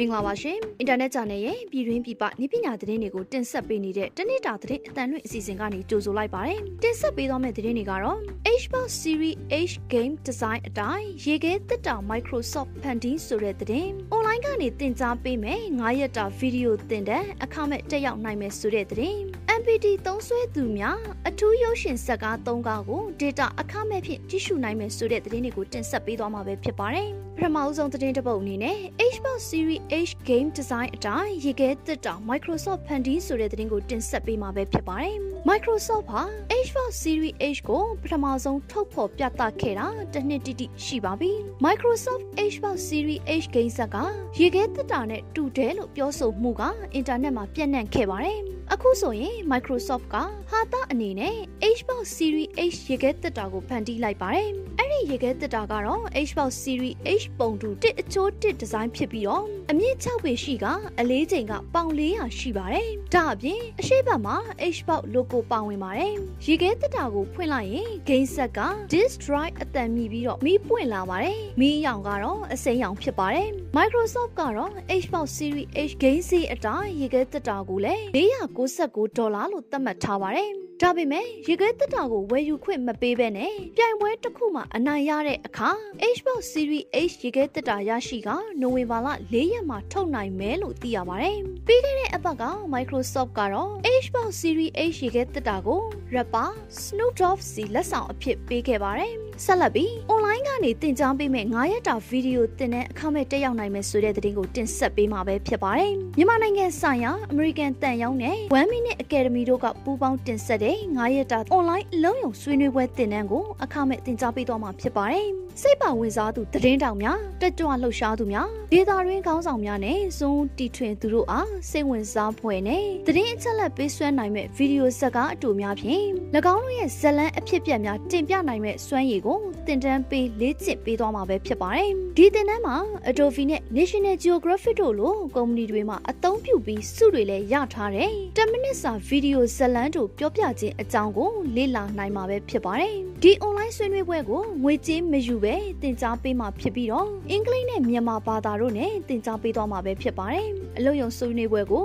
မင်္ဂလာပါရှင်အင်တာနက်ဂျာနယ်ရဲ့ပြည်တွင်းပြည်ပနည်းပညာသတင်းတွေကိုတင်ဆက်ပေးနေတဲ့တနေ့တာသတင်းအတန်လွင့်အစီအစဉ်ကနေကြိုဆိုလိုက်ပါတယ်တင်ဆက်ပေးသွားမယ့်သတင်းတွေကတော့ Xbox Series H Game Design အတိုင်းရေခဲတက်တာ Microsoft ဖန်တီးဆိုတဲ့သတင်း online ကနေတင်ကြားပေးမယ်9ရက်တာဗီဒီယိုတင်တဲ့အခမဲ့တက်ရောက်နိုင်မယ်ဆိုတဲ့သတင်း MPT သုံးစွဲသူများအထူးရုပ်ရှင်ဇာတ်ကား၃ကားကို data အခမဲ့ဖြင့်ကြည့်ရှုနိုင်မယ်ဆိုတဲ့သတင်းတွေကိုတင်ဆက်ပေးသွားမှာပဲဖြစ်ပါတယ် ပထမအဆုံးသတင်းတစ်ပုဒ်အနေနဲ့ Xbox Series H Game Design အတိုင်းရေခဲတက်တာ Microsoft ဖန်တီးဆိုတဲ့သတင်းကိုတင်ဆက်ပေးမှာပဲဖြစ်ပါတယ်။ Microsoft ဟာ Xbox Series H ကိုပထမဆုံးထုတ်ဖော်ပြသခဲ့တာတစ်နှစ်တိတိရှိပါပြီ။ Microsoft Xbox Series H Game ဆက်ကရေခဲတက်တာနဲ့တူတယ်လို့ပြောဆိုမှုကအင်တာနက်မှာပြန့်နှံ့ခဲ့ပါတယ်။အခုဆိုရင် Microsoft ကဟာတာအနေနဲ့ Xbox Series H ရေခဲတက်တာကိုဖန်တီးလိုက်ပါတယ်။အဲ့ ဒီရေခဲတက်တာကတော့ Xbox Series H ပုံတူတစ်အချိုးတစ်ဒီဇိုင်းဖြစ်ပြီးတော့အမြင့်6ပေရှိကအလေးချိန်ကပေါင်400ရှိပါတယ်။ဒါအပြင်အရှိတ်ဘက်မှာ Xbox logo ပါဝင်ပါတယ်။ရေခဲတက်တာကိုဖွင့်လိုက်ရင် game set က disk drive အတန်မြည်ပြီးတော့မီးပွင့်လာပါတယ်။မီးရောင်ကတော့အစိမ်းရောင်ဖြစ်ပါတယ်။ Microsoft ကတော့ Xbox Series H game set အတိုင်းရေခဲတက်တာကိုလည်း499ဒေါ်လာလို့သတ်မှတ်ထားပါတယ်။ ဒါပေမဲ့ရေခဲတက်တာကိုဝယ်ယူခွင့်မပေးဘဲနဲ့ပြိုင်ပွဲတစ်ခုမှအနိုင်ရတဲ့အခါ Xbox Series H ရေခဲတက်တာရရှိကနိုဝင်ဘာလ၄ရက်မှာထုတ်နိုင်မယ်လို့သိရပါတယ်။ပြီးခဲ့တဲ့အပတ်က Microsoft ကတော့ Xbox Series H ရေခဲတက်တာကို rapper Snoop Dogg စီလက်ဆောင်အဖြစ်ပေးခဲ့ပါတယ်။ ဆက်လက်ပြီး online ကနေတင် जा ပေးမဲ့9ရက်တာဗီဒီယိုတင်တဲ့အခမဲ့တက်ရောက်နိုင်မယ်ဆိုတဲ့သတင်းကိုတင်ဆက်ပေးမှာပဲဖြစ်ပါတယ်။မြန်မာနိုင်ငံဆိုင်ရာ American တန်ရောင်းနဲ့1 Minute Academy တို့ကပူးပေါင်းတင်ဆက်တဲ့9ရက်တာ online အလုံးယုံဆွေးနွေးပွဲတင်နန်းကိုအခမဲ့တင် जा ပေးသွားမှာဖြစ်ပါတယ်။ စိတ်ပါဝင်စားသူသတင်းတောင်များတက်ကြွလှုပ်ရှားသူများဒေတာရင်းကောင်းဆောင်များနဲ့ဇွန်တီထွင်သူတို့အားစိတ်ဝင်စားဖွယ်နဲ့သတင်းအချက်လက်ပေးဆွဲနိုင်မဲ့ဗီဒီယိုဇာတ်ကားအတူများဖြင့်၎င်းတို့ရဲ့ဇလန်းအဖြစ်ပြက်များတင်ပြနိုင်မဲ့စွမ်းရည်ကိုတင်တန်းပေးလေ့ကျင့်ပေးသွားမှာပဲဖြစ်ပါတယ်။ဒီတင်တန်းမှာ Adobe နဲ့ National Geographic တို့လိုကုမ္ပဏီတွေမှာအသုံးပြုပြီးစုတွေလည်းရထားတဲ့10မိနစ်စာဗီဒီယိုဇလန်းတို့ပြောပြခြင်းအကြောင်းကိုလေ့လာနိုင်မှာပဲဖြစ်ပါတယ်။ ဒီ online ဆွေးနွေးပွဲကိုငွေကြေးမယူပဲသင်ကြားပေးမှာဖြစ်ပြီးတော့အင်္ဂလိပ်နဲ့မြန်မာဘာသာတို့နဲ့သင်ကြားပေးသွားမှာပဲဖြစ်ပါတယ်။အလို့ယုံဆွေးနွေးပွဲကို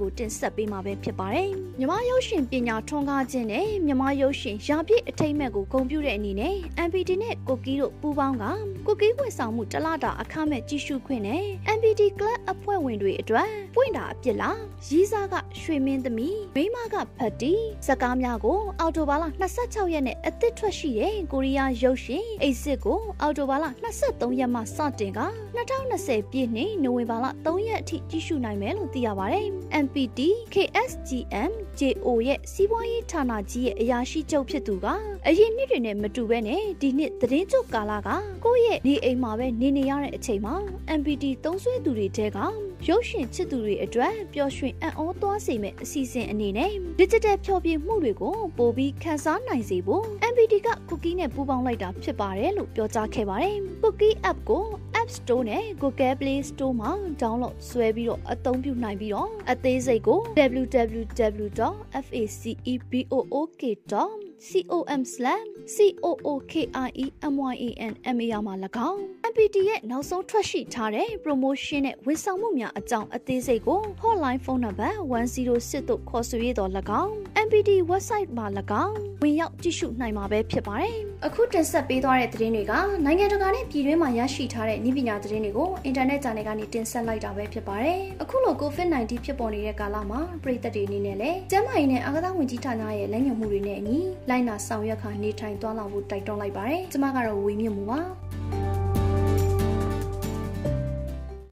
ကိုတင်ဆက်ပေးမှာပဲဖြစ်ပါတယ်။မြမရုပ်ရှင်ပညာထွန်းကားခြင်းနဲ့မြမရုပ်ရှင်ရာပြည့်အထိမ့်မဲ့ကိုဂုဏ်ပြုတဲ့အနေနဲ့ MPT နဲ့ကိုကီတို့ပူးပေါင်းကကိုကီဝန်ဆောင်မှုတလတာအခမဲ့ကြည့်ရှုခွင့်နဲ့ MPT Club အဖွဲ့ဝင်တွေအတွက်ပွင့်တာအပြစ်လားရီးစားကရွှေမင်းသမီးမိမကဖတ်တီဇကားများကိုအော်တိုဘာလ26ရက်နဲ့အသစ်ထွက်ရှိတဲ့ကိုရီးယားရုပ်ရှင်အိတ်စစ်ကိုအော်တိုဘာလ23ရက်မှစတင်က2020ပြည့်နှစ်နိုဝင်ဘာလ3ရက်အထိကြည့်ရှုနိုင်မယ်လို့သိရပါတယ်။ MPT KSGM JO ရဲ့စီးပွားရေးဌာနကြီးရဲ့အရာရှိချုပ်ဖြစ်သူကအရင်နှစ်တွေနဲ့မတူဘဲနဲ့ဒီနှစ်သတင်းချုပ်ကာလကကိုယ့်ရဲ့နေအိမ်မှာပဲနေနေရတဲ့အချိန်မှာ MPT သုံးစွဲသူတွေတဲကရုပ်ရှင်ချစ်သူတွေအတွက်ပျော်ရွှင်အံ့ဩသွားစေမယ့်အစီအစဉ်အနေနဲ့ digital ဖျော်ဖြေမှုတွေကိုပိုပြီးခန်းစားနိုင်စေဖို့ MPT က cookie နဲ့ပူးပေါင်းလိုက်တာဖြစ်ပါတယ်လို့ပြောကြားခဲ့ပါတယ်။ cookie app ကို App Store နဲ့ Google Play Store မှာ download ဆွဲပြီးတော့အသုံးပြုနိုင်ပြီးတော့အသေးစိတ်ကို www.facebook.com com/cookieMYAN မှာ၎င်း MPT ရဲ့နောက်ဆုံးထွက်ရှိထားတဲ့ promotion နဲ့ဝန်ဆောင်မှုများအကြောင်းအသေးစိတ်ကို hotline ဖုန်းနံပါတ်106တို့ခေါ်ဆိုရတော့၎င်း MPT website မှာ၎င်းဝင်ရောက်ကြည့်ရှုနိုင်မှာပဲဖြစ်ပါတယ်။အခုတင်ဆက်ပေးသွားတဲ့သတင်းတွေကနိုင်ငံတကာနဲ့ပြည်တွင်းမှာရရှိထားတဲ့နည်းပညာသတင်းတွေကိုအင်တာနက် channel ကနေတင်ဆက်လိုက်တာပဲဖြစ်ပါတယ်။အခုလို COVID-19 ဖြစ်ပေါ်နေတဲ့ကာလမှာပြည်သက်တွေအနေနဲ့လည်းကျန်းမာရေးနဲ့အာကစားဝန်ကြီးဌာနရဲ့လမ်းညွှန်မှုတွေနဲ့အညီလိုက်နာဆောင်ရွက်ခါနေထိုင်သွားလာဖို့တိုက်တွန်းလိုက်ပါတယ်။ကျွန်မကတော့ဝေမြင့်မှုပါ။